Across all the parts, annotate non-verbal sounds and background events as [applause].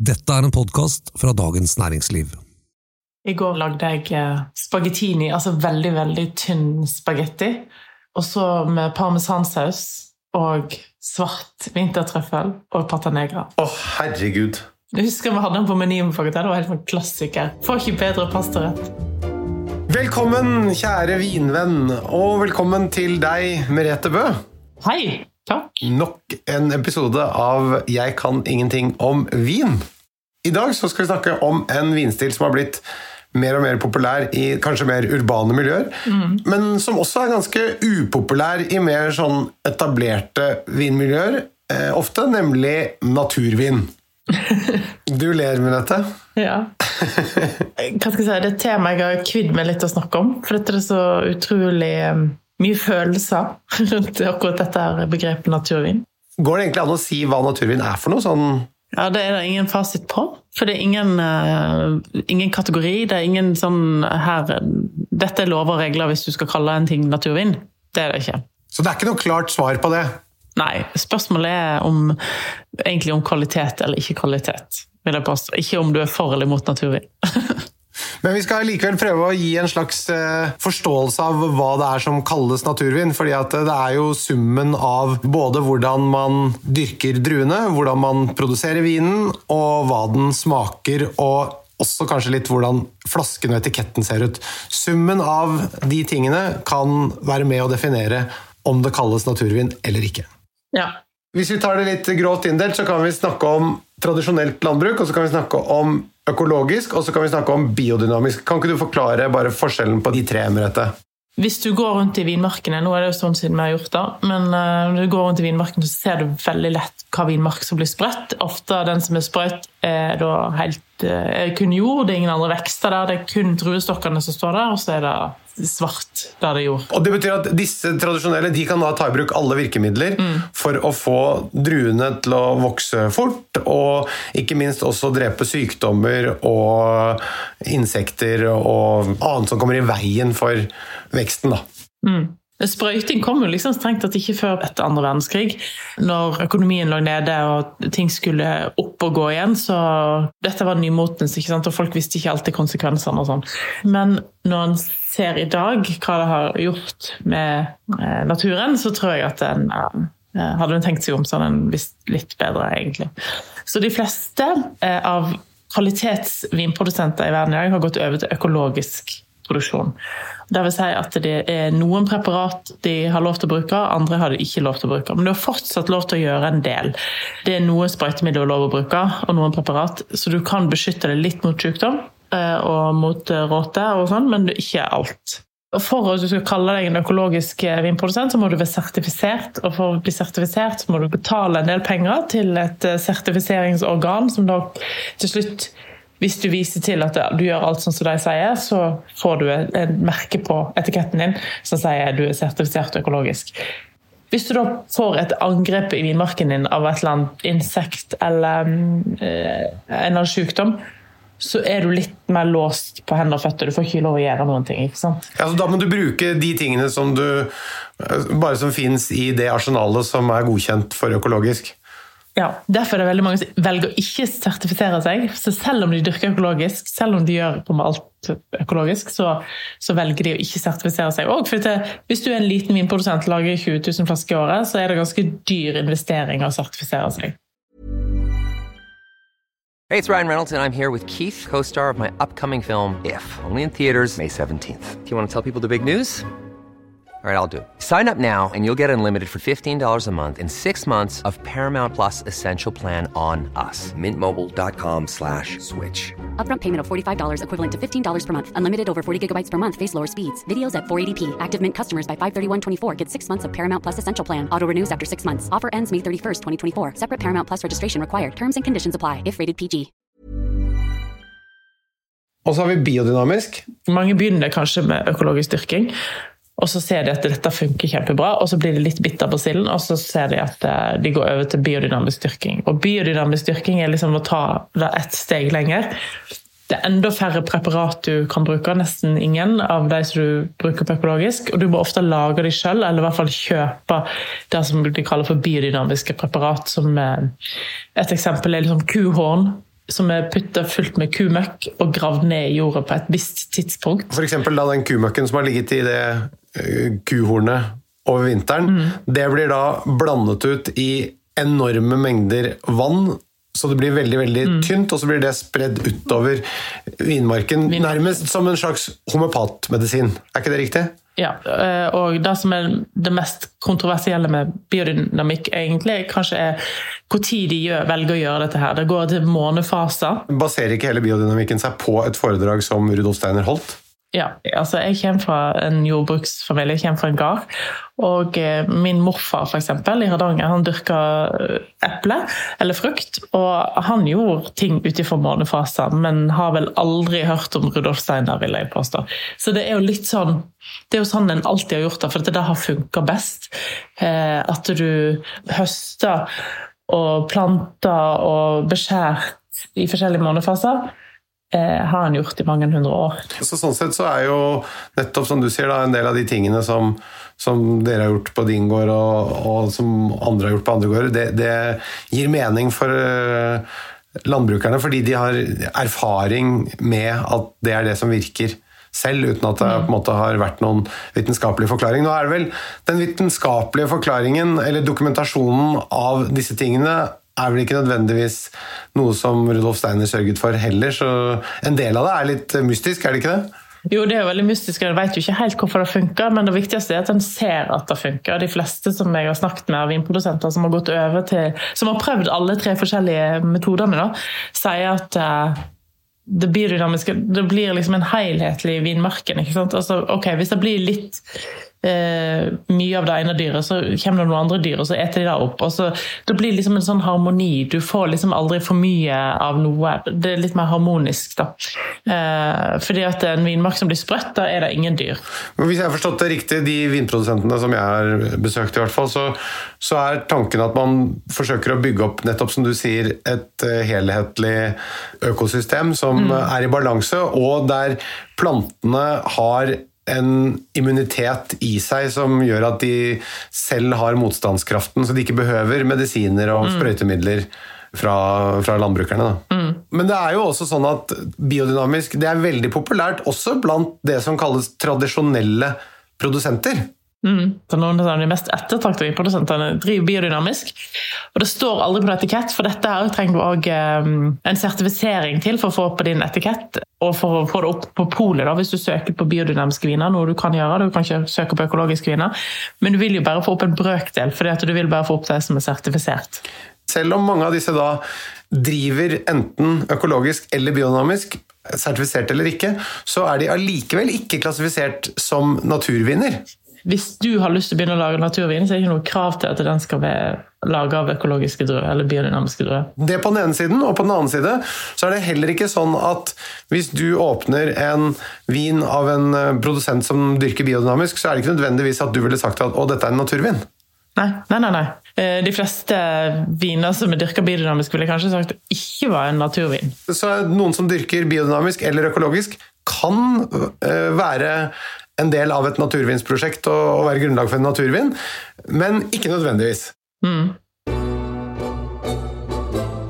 Dette er en podkast fra Dagens Næringsliv. I går lagde jeg eh, spagettini, altså veldig, veldig tynn spagetti. Og så med parmesansaus og svart vintertrøffel og pata negra. Å, herregud. Jeg husker vi hadde den på menyen. på Det var helt en klassiker. Får ikke bedre pastarett. Velkommen, kjære vinvenn, og velkommen til deg, Merete Bø. Hei! Takk. Nok en episode av Jeg kan ingenting om vin. I dag så skal vi snakke om en vinstil som har blitt mer og mer populær i kanskje mer urbane miljøer, men som også er ganske upopulær i mer sånn etablerte vinmiljøer, eh, ofte, nemlig naturvin. [laughs] Du ler med dette? Ja. [laughs] Hva skal jeg si, Det er et tema jeg har kvidd meg litt å snakke om. For dette er så utrolig eh, mye følelser [laughs] rundt akkurat dette begrepet naturvin. Går det egentlig an å si hva naturvin er for noe? sånn Ja, Det er det ingen fasit på. For det er ingen, uh, ingen kategori. Det er ingen sånn her Dette er lover og regler hvis du skal kalle en ting naturvin. Det er det ikke. Så det er ikke noe klart svar på det? Nei. Spørsmålet er om, egentlig om kvalitet eller ikke kvalitet. vil jeg påstå. Ikke om du er for eller mot naturvin. [laughs] Men vi skal likevel prøve å gi en slags eh, forståelse av hva det er som kalles naturvin. fordi at det er jo summen av både hvordan man dyrker druene, hvordan man produserer vinen, og hva den smaker, og også kanskje litt hvordan flasken og etiketten ser ut. Summen av de tingene kan være med å definere om det kalles naturvin eller ikke. Ja. Hvis vi tar det litt grovt inndelt, så kan vi snakke om tradisjonelt landbruk, og så kan vi snakke om økologisk, og så kan vi snakke om biodynamisk. Kan ikke du forklare bare forskjellen på de tre, Merete? Hvis du går rundt i vinmarkene, nå er det jo sånn siden vi har gjort det, men uh, når du går rundt i vinmarkene, så ser du veldig lett hva vinmark som blir sprøtt. Ofte den som er sprøtt, er da helt uh, er kun jord, det er ingen andre vekster der, det er kun druestokkene som står der, og så er det svart Det det jord. Og det betyr at disse tradisjonelle de kan da ta i bruk alle virkemidler for å få druene til å vokse fort, og ikke minst også drepe sykdommer og insekter og annet som kommer i veien for veksten. da. Mm. Sprøyting kom jo liksom strengt tatt ikke før etter andre verdenskrig. Når økonomien lå nede og ting skulle opp og gå igjen, så dette var nymotens, ikke sant? og folk visste ikke alltid konsekvensene og sånn. Men når en ser i dag hva det har gjort med eh, naturen, så tror jeg at en eh, hadde en tenkt seg om, så hadde en visst litt bedre, egentlig. Så de fleste eh, av kvalitetsvinprodusenter i verden i dag har gått over til økologisk produksjon. Det vil si at det er noen preparat de har lov til å bruke, andre har de ikke lov til å bruke. Men du har fortsatt lov til å gjøre en del. Det er noe sprøytemidler lov å bruke, og noen preparat, så du kan beskytte deg litt mot sykdom eh, og mot eh, råte, og sånn, men ikke alt. For at du skal kalle deg en økologisk eh, vinprodusent, så må du være sertifisert. Og for å bli sertifisert så må du betale en del penger til et sertifiseringsorgan, som da til slutt hvis du viser til at du gjør alt sånn som de sier, så får du et merke på etiketten din som sier du er sertifisert økologisk. Hvis du da får et angrep i vinmarken din av et eller annet insekt eller eh, en eller annen sykdom, så er du litt mer låst på hender og føtter. Du får ikke lov å gjøre noen ting. ikke sant? Ja, så Da må du bruke de tingene som du bare som fins i det arsenalet som er godkjent for økologisk. Ja, Derfor er det veldig mange som velger å ikke sertifisere seg. Så selv om de dyrker økologisk, selv om de gjør på med alt økologisk, så, så velger de å ikke sertifisere seg. Og for det, hvis du er en liten vinprodusent og lager 20 000 flasker i året, så er det ganske dyr investering å sertifisere seg. Hey, it's Ryan Reynolds, and I'm here with Keith, co star of my upcoming film, If, only in theaters, May 17th. Do you want to tell people the big news? All right, I'll do it. Sign up now and you'll get unlimited for $15 a month and six months of Paramount Plus Essential Plan on us. Mintmobile.com slash switch. Upfront payment of $45 equivalent to $15 per month. Unlimited over 40 gigabytes per month. Face lower speeds. Videos at 480p. Active Mint customers by 531.24 get six months of Paramount Plus Essential Plan. Auto renews after six months. Offer ends May 31st, 2024. Separate Paramount Plus registration required. Terms and conditions apply if rated PG. Og så har vi biodynamisk. Mange begynner kanskje med økologisk dyrking. Og så ser de at dette funker kjempebra, og så blir de litt bitter på silden, og så ser de at eh, de går over til biodynamisk styrking. Og biodynamisk styrking er liksom å ta det ett steg lenger. Det er enda færre preparat du kan bruke, nesten ingen av de som du bruker på økologisk. Og du må ofte lage de sjøl, eller i hvert fall kjøpe det som de kaller for biodynamiske preparat. Som et eksempel er liksom kuhorn, som er putta fullt med kumøkk og gravd ned i jorda på et visst tidspunkt. For eksempel da den kumøkken som har ligget i det kuhornet over vinteren, mm. det blir da blandet ut i enorme mengder vann så det blir veldig veldig mm. tynt, og så blir det spredd utover vinmarken. Vin. Nærmest som en slags homopatmedisin. Er ikke det riktig? Ja, eh, og det som er det mest kontroversielle med biodynamikk, egentlig, kanskje er hvor tid de gjør, velger å gjøre dette her. Det går til månefaser. Baserer ikke hele biodynamikken seg på et foredrag som Rudolf Steiner holdt? Ja, altså jeg kommer fra en jordbruksfamilie, jeg kommer fra en gard. Og eh, min morfar for eksempel, i Hardanger han dyrka eh, eple eller frukt. Og han gjorde ting ut ifra månefaser, men har vel aldri hørt om Rudolf Steiner, vil jeg påstå. Så det er jo litt sånn det er jo sånn en alltid har gjort det, for det har funka best. Eh, at du høster og planter og beskjærer i forskjellige månefaser eh, har han gjort i mange hundre år. Så sånn sett så er jo nettopp som du sier da, en del av de tingene som, som dere har gjort på din gård, og, og, som andre har gjort på andre gårder, det, det gir mening for uh, landbrukerne, fordi de har erfaring med at det er det som virker selv, uten at det på en måte har vært noen vitenskapelig forklaring. Nå er det vel Den vitenskapelige forklaringen, eller dokumentasjonen av disse tingene, er vel ikke nødvendigvis noe som Rudolf Steiner sørget for heller, så en del av det er litt mystisk, er det ikke det? Jo, det er veldig mystisk, og jeg vet jo ikke helt hvorfor det funker, men det viktigste er at en ser at det funker. De fleste som jeg har snakket med av vinprodusenter som har gått over til Som har prøvd alle tre forskjellige metodene, da, sier at uh, det biodynamiske Det blir liksom en helhetlig vinmarken. ikke sant? Altså, ok, Hvis det blir litt eh, mye av det ene dyret, så kommer det noen andre dyr, og så eter de det opp. og så Det blir liksom en sånn harmoni. Du får liksom aldri for mye av noe. Det er litt mer harmonisk, da. Eh, fordi at en vinmark som blir sprøtt, da er det ingen dyr. Men Hvis jeg har forstått det riktig, de vinprodusentene som jeg har besøkt, i hvert fall, så, så er tanken at man forsøker å bygge opp, nettopp som du sier, et eh, helhetlig økosystem som mm. er i balanse, og der plantene har en immunitet i seg som gjør at de selv har motstandskraften, så de ikke behøver medisiner og mm. sprøytemidler fra, fra landbrukerne. Mm. Men det er jo også sånn at biodynamisk det er veldig populært også blant det som kalles tradisjonelle produsenter. Mm. Så noen av de mest ettertraktede produsentene driver biodynamisk. Og det står aldri på etikett, for dette her trenger du òg um, en sertifisering til for å få opp på din etikett. Og for å få det opp på polet, da, hvis du søker på biodynamiske viner, noe du kan gjøre. Du kan ikke søke på økologiske viner, men du vil jo bare få opp en brøkdel, fordi du vil bare få opp det som er sertifisert. Selv om mange av disse da driver enten økologisk eller biodynamisk, sertifisert eller ikke, så er de allikevel ikke klassifisert som naturviner hvis du har lyst til å begynne å lage naturvin, så er det ikke noe krav til at den skal være laga av økologiske druer eller biodynamiske druer. Det på den ene siden, og på den annen side så er det heller ikke sånn at hvis du åpner en vin av en eh, produsent som dyrker biodynamisk, så er det ikke nødvendigvis at du ville sagt at å, dette er en naturvin. Nei, nei, nei. nei. Eh, de fleste viner som er dyrka biodynamisk, ville kanskje sagt ikke var en naturvin. Så noen som dyrker biodynamisk eller økologisk, kan eh, være en del av et naturvinsprosjekt og, være grunnlag for en naturvin, men ikke nødvendigvis. Mm.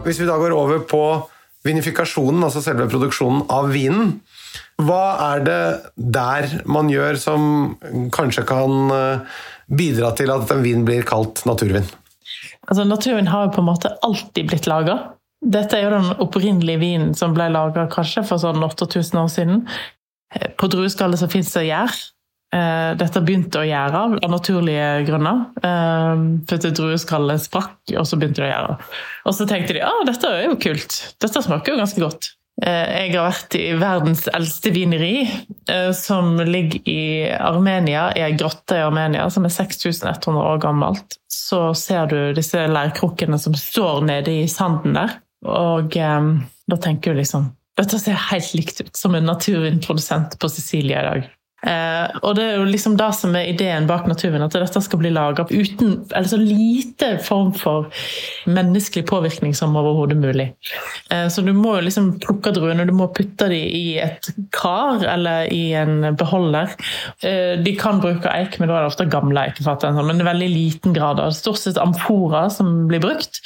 Hvis vi da går over på vinifikasjonen, altså selve produksjonen av vinen, hva er det der man gjør som kanskje kan eh, bidra til at en vin blir kalt naturvin? Altså, naturvin har jo på en måte alltid blitt laga. Dette er jo den opprinnelige vinen som ble laga kanskje for sånn 8000 år siden. På drueskallet så fins det gjær. Eh, dette begynte å gjære av naturlige grunner. Eh, for drueskallet sprakk, og så begynte det å gjære. Og så tenkte de at dette er jo kult, dette smaker jo ganske godt. Eh, jeg har vært i verdens eldste vineri, som ligger i Armenia, i ei grotte i Armenia som er 6100 år gammelt. Så ser du disse leirkrukkene som står nede i sanden der, og da tenker du liksom dette ser helt likt ut som en naturvinprodusent på Sicilia i dag. Eh, og det er jo liksom det som er ideen bak naturen, at dette skal bli laga uten eller så lite form for menneskelig påvirkning som overhodet mulig. Eh, så du må jo liksom plukke druene, du må putte dem i et kar eller i en beholder. Eh, de kan bruke eik, men da er det ofte gamle eikefat, men i veldig liten grad. Stort sett amfora som blir brukt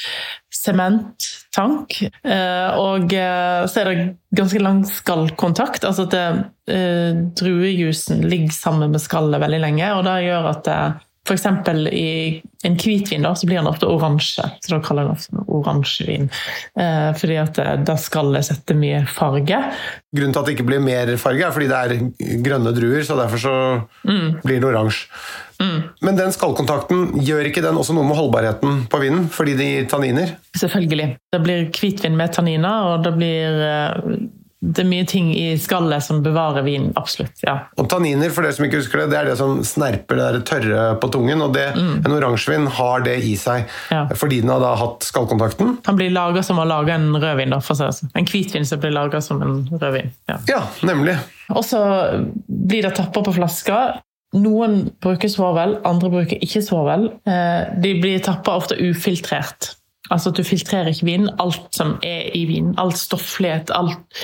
sementtank. Eh, og eh, så er det ganske lang skallkontakt. Altså at eh, druejusen ligger sammen med skallet veldig lenge, og det gjør at det, F.eks. i en hvitvin da, så blir den ofte oransje. så Da kaller den ofte oransjevin. Eh, fordi at det, det sette mye farge. Grunnen til at det ikke blir mer farge, er fordi det er grønne druer, så derfor så blir det oransje. Men den skallkontakten, gjør ikke den også noe med holdbarheten på vinen? Fordi det gir tanniner? Selvfølgelig. Det blir hvitvin med tanniner, og det blir eh, det er mye ting i skallet som bevarer vinen. Absolutt. ja. Og tanniner, for dere som ikke husker det, det er det som snerper det der tørre på tungen. Og det, en oransjevin har det i seg Ja. fordi den har da hatt skallkontakten. Han blir laga som å lage en rødvin. Da, for det sånn. En hvitvin som blir laga som en rødvin. Ja. Ja, nemlig. Og så blir det tapper på flasker. Noen bruker svovel, andre bruker ikke svovel. Eh, De blir tappa ofte ufiltrert. Altså at du filtrerer ikke vinen. Alt som er i vinen, alt stofflighet, alt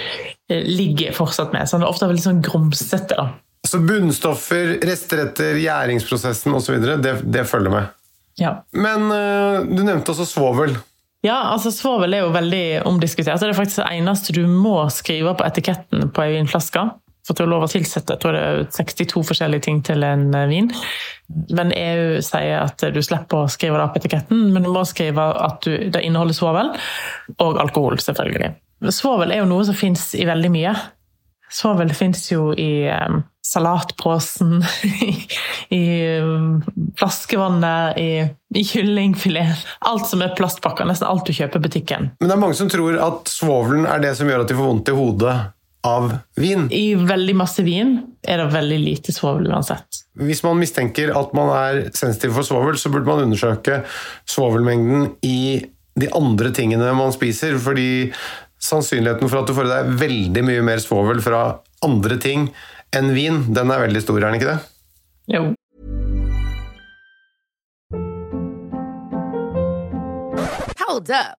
eh, ligger fortsatt med. Så den er ofte veldig sånn grumsete. da. Så bunnstoffer, rester etter gjæringsprosessen osv., det, det følger med. Ja. Men eh, du nevnte også svovel. Ja, altså Svovel er jo veldig omdiskutert. Det er faktisk det eneste du må skrive på etiketten på ei vinflaske. Har lov å tilsette jeg tror det er 62 forskjellige ting til en eh, vin. Men EU sier at du slipper å skrive det opp etiketten, men du må skrive at du, det inneholder svovel. Og alkohol, selvfølgelig. Svovel er jo noe som fins i veldig mye. Svovel fins jo i um, salatposen, [laughs] i, i um, flaskevannet, i, i kyllingfilet. Alt som er plastpakker. Nesten alt du kjøper i butikken. Men det er mange som tror at svovelen er det som gjør at de får vondt i hodet av vin. I veldig masse vin er det veldig lite svovel uansett. Hvis man mistenker at man er sensitiv for svovel, så burde man undersøke svovelmengden i de andre tingene man spiser, fordi sannsynligheten for at du får i deg veldig mye mer svovel fra andre ting enn vin, den er veldig stor, er den ikke det? Jo. Hold up.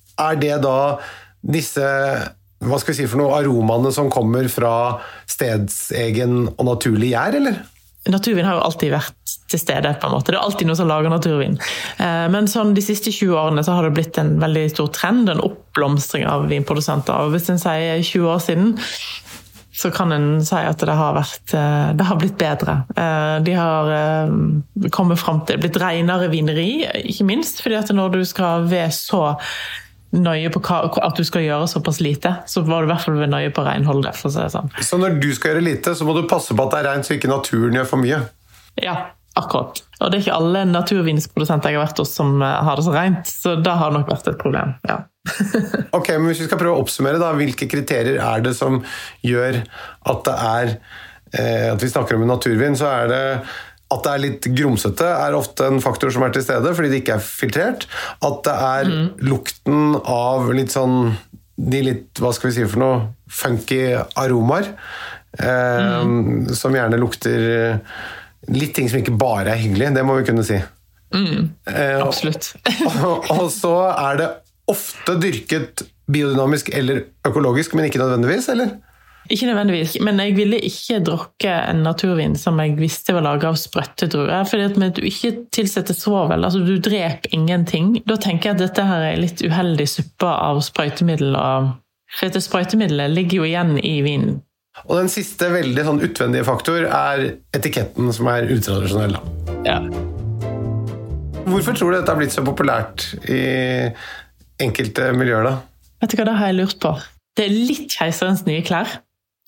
er det da disse hva skal vi si for noe, aromaene som kommer fra stedsegen og naturlig gjær, eller? Naturvin har jo alltid vært til stede. på en måte. Det er alltid noe som lager naturvin. Eh, Men sånn de siste 20 årene så har det blitt en veldig stor trend, en oppblomstring av vinprodusenter. Og hvis en sier 20 år siden, så kan en si at det har, vært, eh, det har blitt bedre. Eh, De har kommet fram til blitt renere vineri, ikke minst. fordi at når du skal være så nøye på hva, at du skal gjøre såpass lite, så var du i hvert fall nøye på renholdet. for å si det sånn. Så når du skal gjøre lite, så må du passe på at det er rent, så ikke naturen gjør for mye. Ja, akkurat. Og det er ikke alle naturvinsprodusenter jeg har vært hos som eh, har det så rent, så det har nok vært et problem. ja. [laughs] Ok, men Hvis vi skal prøve å oppsummere, da, hvilke kriterier er det som gjør at det er eh, At vi snakker om en naturvin, så er det at det er litt grumsete, er ofte en faktor som er til stede, fordi det ikke er filtrert. At det er lukten av litt sånn De litt, hva skal vi si for noe, funky aromaer. Eh, Som gjerne lukter litt ting som ikke bare er hyggelig, det må vi kunne si. Eh, Absolutt. [laughs] og, og så er det ofte dyrket biodynamisk eller økologisk, men ikke nødvendigvis, eller? Ikke nødvendigvis, men jeg ville ikke drukke en naturvin som jeg visste var laga av sprøtte druer. fordi at med at du ikke tilsetter svovel, altså du dreper ingenting. Da tenker jeg at dette her er litt uheldig suppe av sprøytemiddel. Og, dette sprøytemiddelet ligger jo igjen i vinen. Og den siste veldig sånn utvendige faktor er etiketten, som er utradisjonell. Ja. Hvorfor tror du dette har blitt så populært i enkelte miljøer, da? Vet du hva, det har jeg lurt på. Det er litt keiserens nye klær.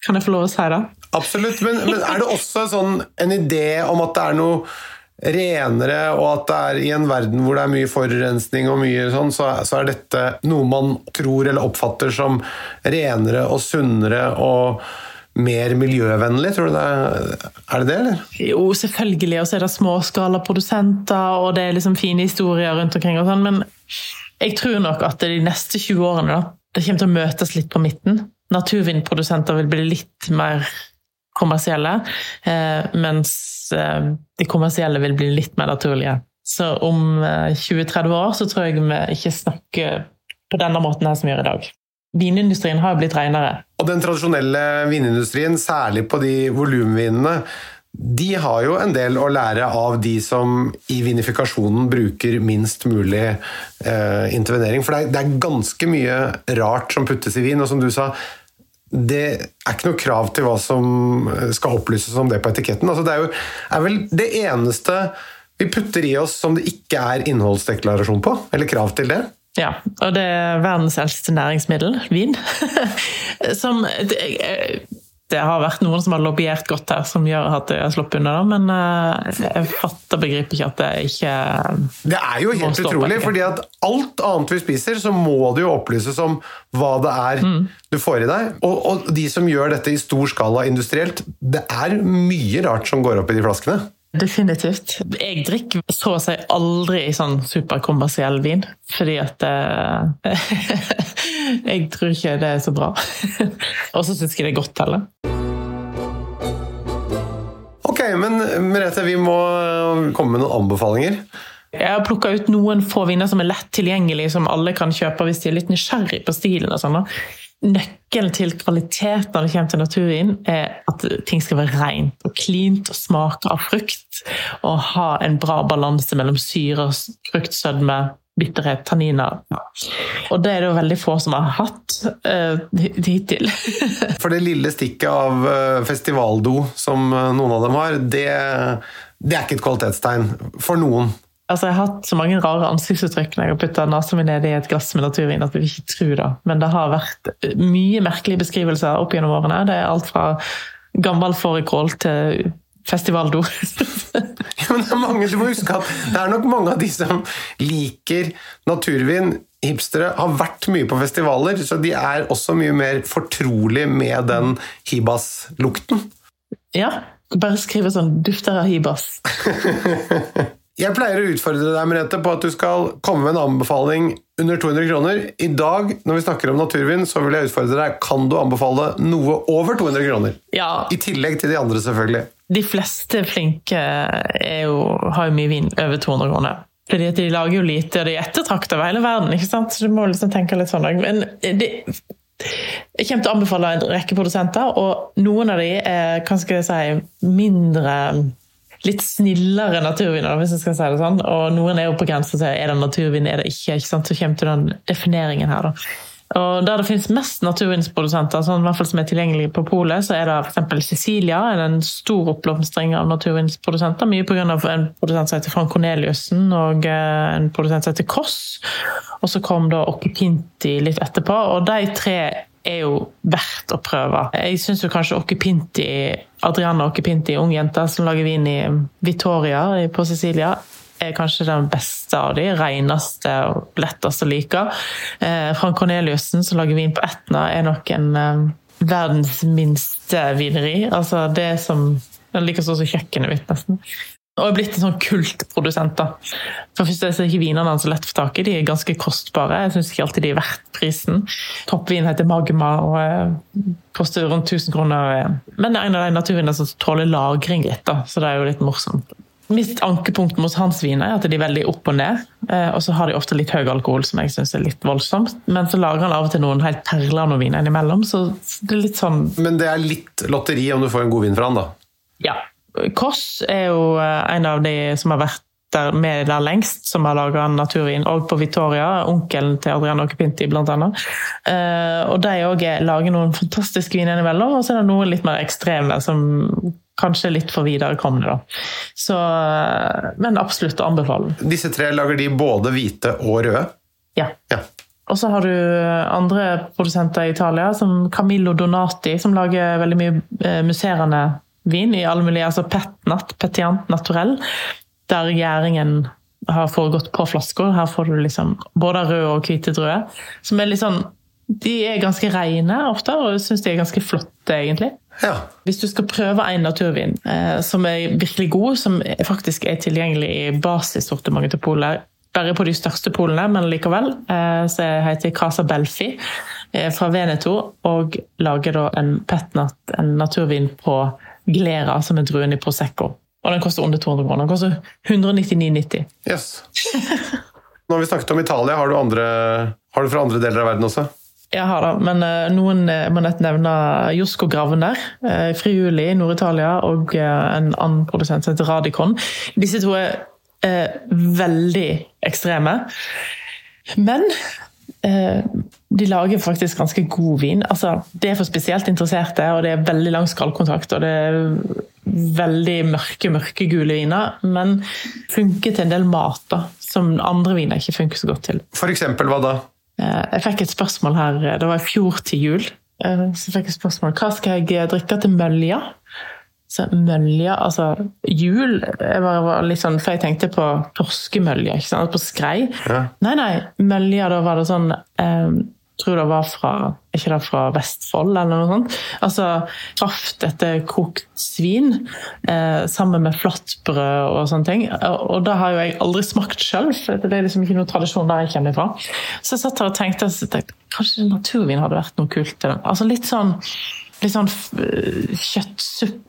Kan jeg få lov å si det? Absolutt, men, men er det også sånn, en idé om at det er noe renere, og at det er i en verden hvor det er mye forurensning og mye sånn, så, så er dette noe man tror eller oppfatter som renere og sunnere og mer miljøvennlig? Tror du det er, er det det, eller? Jo, selvfølgelig. Og så er det småskalaprodusenter, og det er liksom fine historier rundt omkring. og sånn, Men jeg tror nok at de neste 20 årene da, det kommer til å møtes litt på midten. Naturvinprodusenter vil bli litt mer kommersielle, eh, mens eh, de kommersielle vil bli litt mer naturlige. Så om eh, 20-30 år så tror jeg vi ikke snakker på denne måten her som vi gjør i dag. Vinindustrien har blitt renere. Og den tradisjonelle vinindustrien, særlig på de volumvinene, de har jo en del å lære av de som i vinifikasjonen bruker minst mulig eh, intervenering. For det er, det er ganske mye rart som puttes i vin, og som du sa, det er ikke noe krav til hva som skal opplyses om det på etiketten. Altså, det er, jo, er vel det eneste vi putter i oss som det ikke er innholdsdeklarasjon på, eller krav til det. Ja, og det er verdens eldste næringsmiddel, vin. [laughs] som det, det har vært noen som har lobbyert godt her, som gjør at jeg har sluppet unna det, men eh, jeg fatter begriper ikke at det ikke Det er jo helt utrolig, fordi at alt annet vi spiser, så må det jo opplyses om hva det er Mm. du får i deg. Og, og de som gjør dette i stor skala industrielt, det er mye rart som går opp i de flaskene. Definitivt. Jeg drikker så å si aldri i sånn superkommersiell vin, fordi at eh, [laughs] Jeg tror ikke det er så bra. [laughs] Og så syns jeg det er godt heller. Ok, men Merete, vi må komme med noen anbefalinger. Jeg har plukka ut noen få viner som er lett tilgjengelige, som alle kan kjøpe hvis de er litt nysgjerrig på stilen. og sånn. Nøkkelen til kvalitet når det kommer til naturvin, er at ting skal være rent og cleant og smake av frukt. Og ha en bra balanse mellom syre, fruktsødme, bitterhet, tanniner. Og det er det jo veldig få som har hatt uh, hittil. [laughs] For det lille stikket av eh, festivaldo som eh, noen av dem har, det, det er ikke et kvalitetstegn for noen. Altså, Jeg har hatt så mange rare ansiktsuttrykk når jeg har putta nesa mi ned i et glass med naturvin at du ikke tror det. Men det har vært mye merkelige beskrivelser opp gjennom årene. Det er alt fra gammel fårikål til festivaldo. [laughs] Ja, men det er mange, du må huske at det er nok mange av de som liker naturvin, hipstere, har vært mye på festivaler, så de er også mye mer fortrolig med den hibas-lukten. ja, bare skrive sånn 'dufter av hibas'. [laughs] Jeg pleier å utfordre deg Merete, på at du skal komme med en anbefaling under 200 kroner. I dag, når vi snakker om naturvin, så vil jeg utfordre deg. Kan du anbefale noe over 200 kroner? Ja, I tillegg til de andre, selvfølgelig. de fleste flinke jo, har jo mye vin over 200 kroner. Fordi at de lager jo lite, og de er ettertraktet over hele verden. ikke sant? Så du må liksom tenke litt sånn. Men det, jeg kommer til å anbefale en rekke produsenter, og noen av de er hva skal jeg si, mindre Litt snillere naturviner, hvis jeg skal si det sånn. Og noen er jo på grensa til er det naturvin, er det ikke. ikke sant? Så kommer til den defineringen her, da. Og Der det finnes mest naturvinsprodusenter, sånn, i hvert fall som er tilgjengelige på polet, så er det f.eks. Sicilia. er en stor oppblomstring av naturvinsprodusenter. Mye pga. en produsent som heter Frank Corneliussen og eh, en produsent som heter Koss. Og så kom da Occupinti litt etterpå. Og de tre er jo verdt å prøve. Jeg syns kanskje Occupinti, Adriana Occupinti, ung jente som lager vin i Vittoria på Sicilia, er kanskje den beste av de, reneste og lettest å like. Eh, Frank Corneliussen, som lager vin på Etna, er nok en eh, verdens minste vineri. Altså det som er like stor som kjøkkenet mitt, nesten. Og er blitt en sånn kultprodusent. da. For først er ikke vinene så lett å få tak i, de er ganske kostbare. Jeg syns ikke alltid de er verdt prisen. Toppvin heter Magma og eh, koster rundt 1000 kroner. eh. Men det er en av de naturvinene som tåler lagring litt, da, så det er jo litt morsomt. Mitt ankepunkt mot hans viner er at de er veldig opp og ned. Eh, og så har de ofte litt høy alkohol, som jeg syns er litt voldsomt. Men så lager han av og til noen helt perler noen viner innimellom, så det er litt sånn Men det er litt lotteri om du får en god vin fra han, da. Ja. Koss er jo eh, en av de som har vært der med der lengst, som har laga naturvin. Og på Vittoria, onkelen til Adriano Capinti, blant annet. Eh, og de òg lager noen fantastiske viner innimellom, og så er det noen litt mer ekstreme som kanskje litt for viderekomne, da. Så, eh, men absolutt å anbefale. Disse tre lager de både hvite og røde? Ja. Ja. Og så har du andre produsenter i Italia, som Camillo Donati, som lager veldig mye musserende vin i alle miljøer, altså petnat, petiant naturell, der gjæringen har foregått på flasker. Her får du liksom både røde og hvite druer, som er litt sånn De er ganske rene ofte, og jeg syns de er ganske flotte, egentlig. Ja. Hvis du skal prøve en naturvin eh, som er virkelig god, som faktisk er tilgjengelig i basissortimentet til polet, bare på de største polene, men likevel, eh, så heter Casa Belfi eh, fra Veneto, og lager da en petnat, en naturvin på Glera, som er druen i Prosecco. Og den koster under 200 kroner. Den koster 199,90. Yes. Når vi snakket om Italia, har du, andre, har du fra andre deler av verden også? Jeg har det, men eh, noen eh, må nett nevne Josko Gravner, uh, Friuli i Nord-Italia, og eh, en annen produsent som heter Radicon. Disse to er eh, veldig ekstreme. Men eh, de lager faktisk ganske god vin. Altså, det er for spesielt interesserte, og det er veldig lang skallkontakt. Og det er veldig mørke, mørkegule viner, men funker til en del mat da, som andre viner ikke funker så godt til. For eksempel hva da? Eh, Jeg fikk et spørsmål her, eh, det var i fjor til jul. Så jeg fikk jeg et spørsmål, hva skal jeg drikke til mølja? Så mølja, altså jul jeg var, var litt sånn, For jeg tenkte på torskemølja, ikke sant? på skrei. Ja. Nei, nei, mølja, da var det sånn eh, tror det var fra ikke det fra Vestfold, eller noe sånt. Altså kraft etter kokt svin eh, sammen med flatbrød og sånne ting. Og, og det har jo jeg aldri smakt sjøl, for det er liksom ikke noen tradisjon der jeg kommer fra. Så jeg satt her og tenkte, at tenkte kanskje naturvin hadde vært noe kult til den. Altså litt sånn, litt sånn kjøttsuppe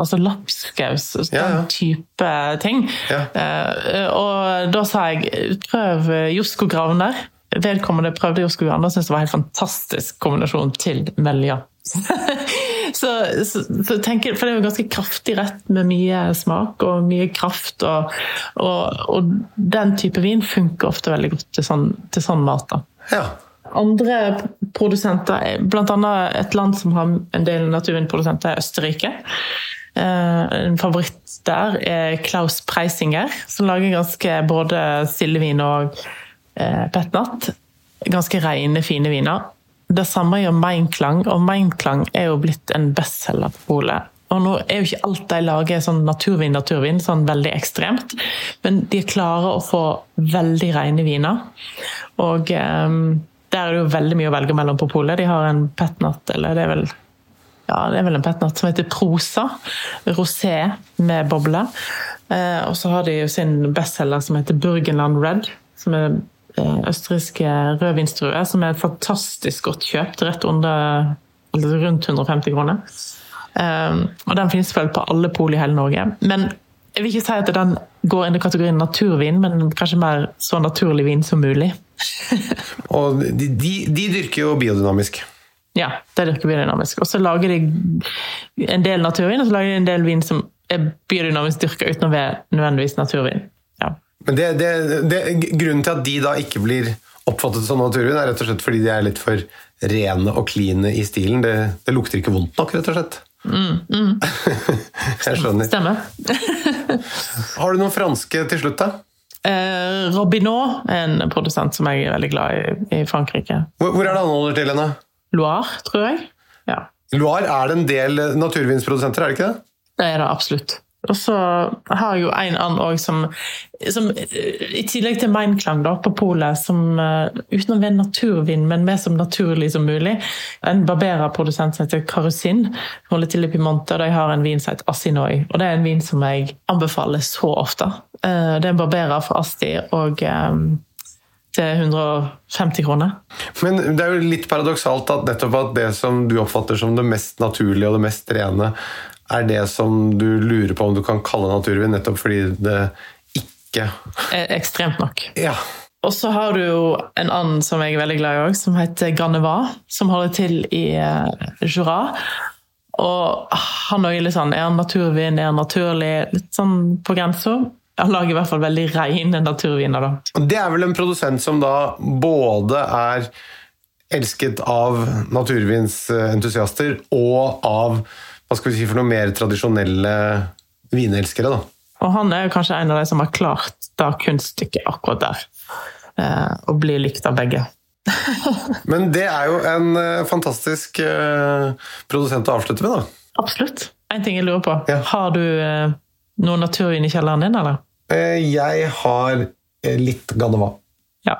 altså lapskaus, den Ja, ja. type ting. Ja. Eh, og da sa jeg prøv Josko Gravner. Vedkommende prøvde å Gravner og syntes det var en helt fantastisk kombinasjon til Melja. [laughs] så, så, så tenker, for det er jo ganske kraftig rett med mye smak og mye kraft. Og, og, og den type vin funker ofte veldig godt til sånn, til sånn mat. da. Ja. Andre produsenter, bl.a. et land som har en del naturvinprodusenter, er Østerrike. Eh, En favoritt der er Klaus Preisinger, som lager ganske både stillevin og petnat. Ganske rene, fine viner. Det samme gjør Meinklang, og Meinklang er jo blitt en bestselger på polet. Og nå er jo ikke alt de lager sånn naturvin, naturvin, sånn veldig ekstremt. Men de klarer å få veldig rene viner. Og um, der er det jo veldig mye å velge mellom på polet. De har en petnat, eller det er vel ja, det er vel en petnat som heter Prosa. Rosé med boble. Uh, og så har de jo sin bestselger som heter Burgenland Red. Som er eh, østerrikske rødvinsdruer, som er et fantastisk godt kjøpt. Rett under eller rundt 150 kroner. Um, og den finnes vel på alle pol i hele Norge. Men jeg vil ikke si at den går inn i kategorien naturvin, men kanskje mer så naturlig vin som mulig. [laughs] Og de, de, de dyrker jo biodynamisk. Ja, de dyrker biodynamisk. Og så lager de en del naturvin, og så lager de en del vin som er biodynamisk dyrka uten å være nødvendigvis naturvin. Ja. Men det, det, det, grunnen til at de da ikke blir oppfattet som naturvin, er rett og slett fordi de er litt for rene og kline i stilen. Det, det lukter ikke vondt nok, rett og slett. [laughs] Jeg skjønner. Stemmer. [laughs] Har du noen franske til slutt, da? Eh, Robinot en produsent som jeg er veldig glad i i Frankrike. Hvor, hvor er det han holder til henne? Loire, tror jeg. Ja, Loire er det en del naturvinsprodusenter, er det ikke det? det er det absolutt. Og så har jeg jo en annen òg som, som eh, I tillegg til Meinklang da, på polet, som eh, uten å være naturvin, men mer som naturlig som mulig. En Barbera-produsent som heter Karusin, holder til i Piemonte, og de har en vin som heter Assinoi. Og det er en vin som jeg anbefaler så ofte. Eh, Det er en barberer fra Asti, og til 150 kroner. Men det er jo litt paradoksalt at nettopp at det som du oppfatter som det mest naturlige og det mest rene, er det som du lurer på om du kan kalle naturvin, nettopp fordi det ikke er Ekstremt nok. Ja. Og så har du jo en annen som jeg er veldig glad i òg, som heter Graneva. Som holder til i eh, Jura. Og han òg er litt sånn Er han naturvin, er han naturlig? Litt sånn på grensa. Han lager i hvert fall veldig reine naturviner, da. Det er vel en produsent som da både er elsket av naturvinsentusiaster og av hva skal vi si for noe mer tradisjonelle vinelskere. da. Og han er kanskje en av de som har klart da kunststykket akkurat der. Eh, å bli likt av begge. [laughs] Men det er jo en eh, fantastisk eh, produsent å avslutte med, da. Absolutt. En ting jeg lurer på. Ja. Har du eh, noe naturvin i kjelleren din, eller? Eh, Jeg har eh, litt Ganova. Ja.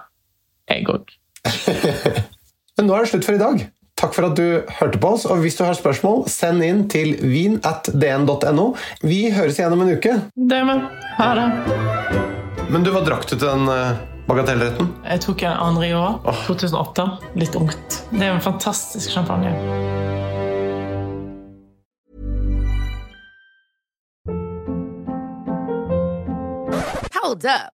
Jeg òg. [laughs] Men nå er det slutt for i dag. Takk for at du hørte på oss, og hvis du har spørsmål, send inn til vin.dn.no. Vi høres igjen om en uke. Det med. Ha det. Men du, hva drakk du til den eh, bagatellretten? Jeg tok en andre i år. 2008. Litt ungt. Det er en fantastisk champagne. Hold up.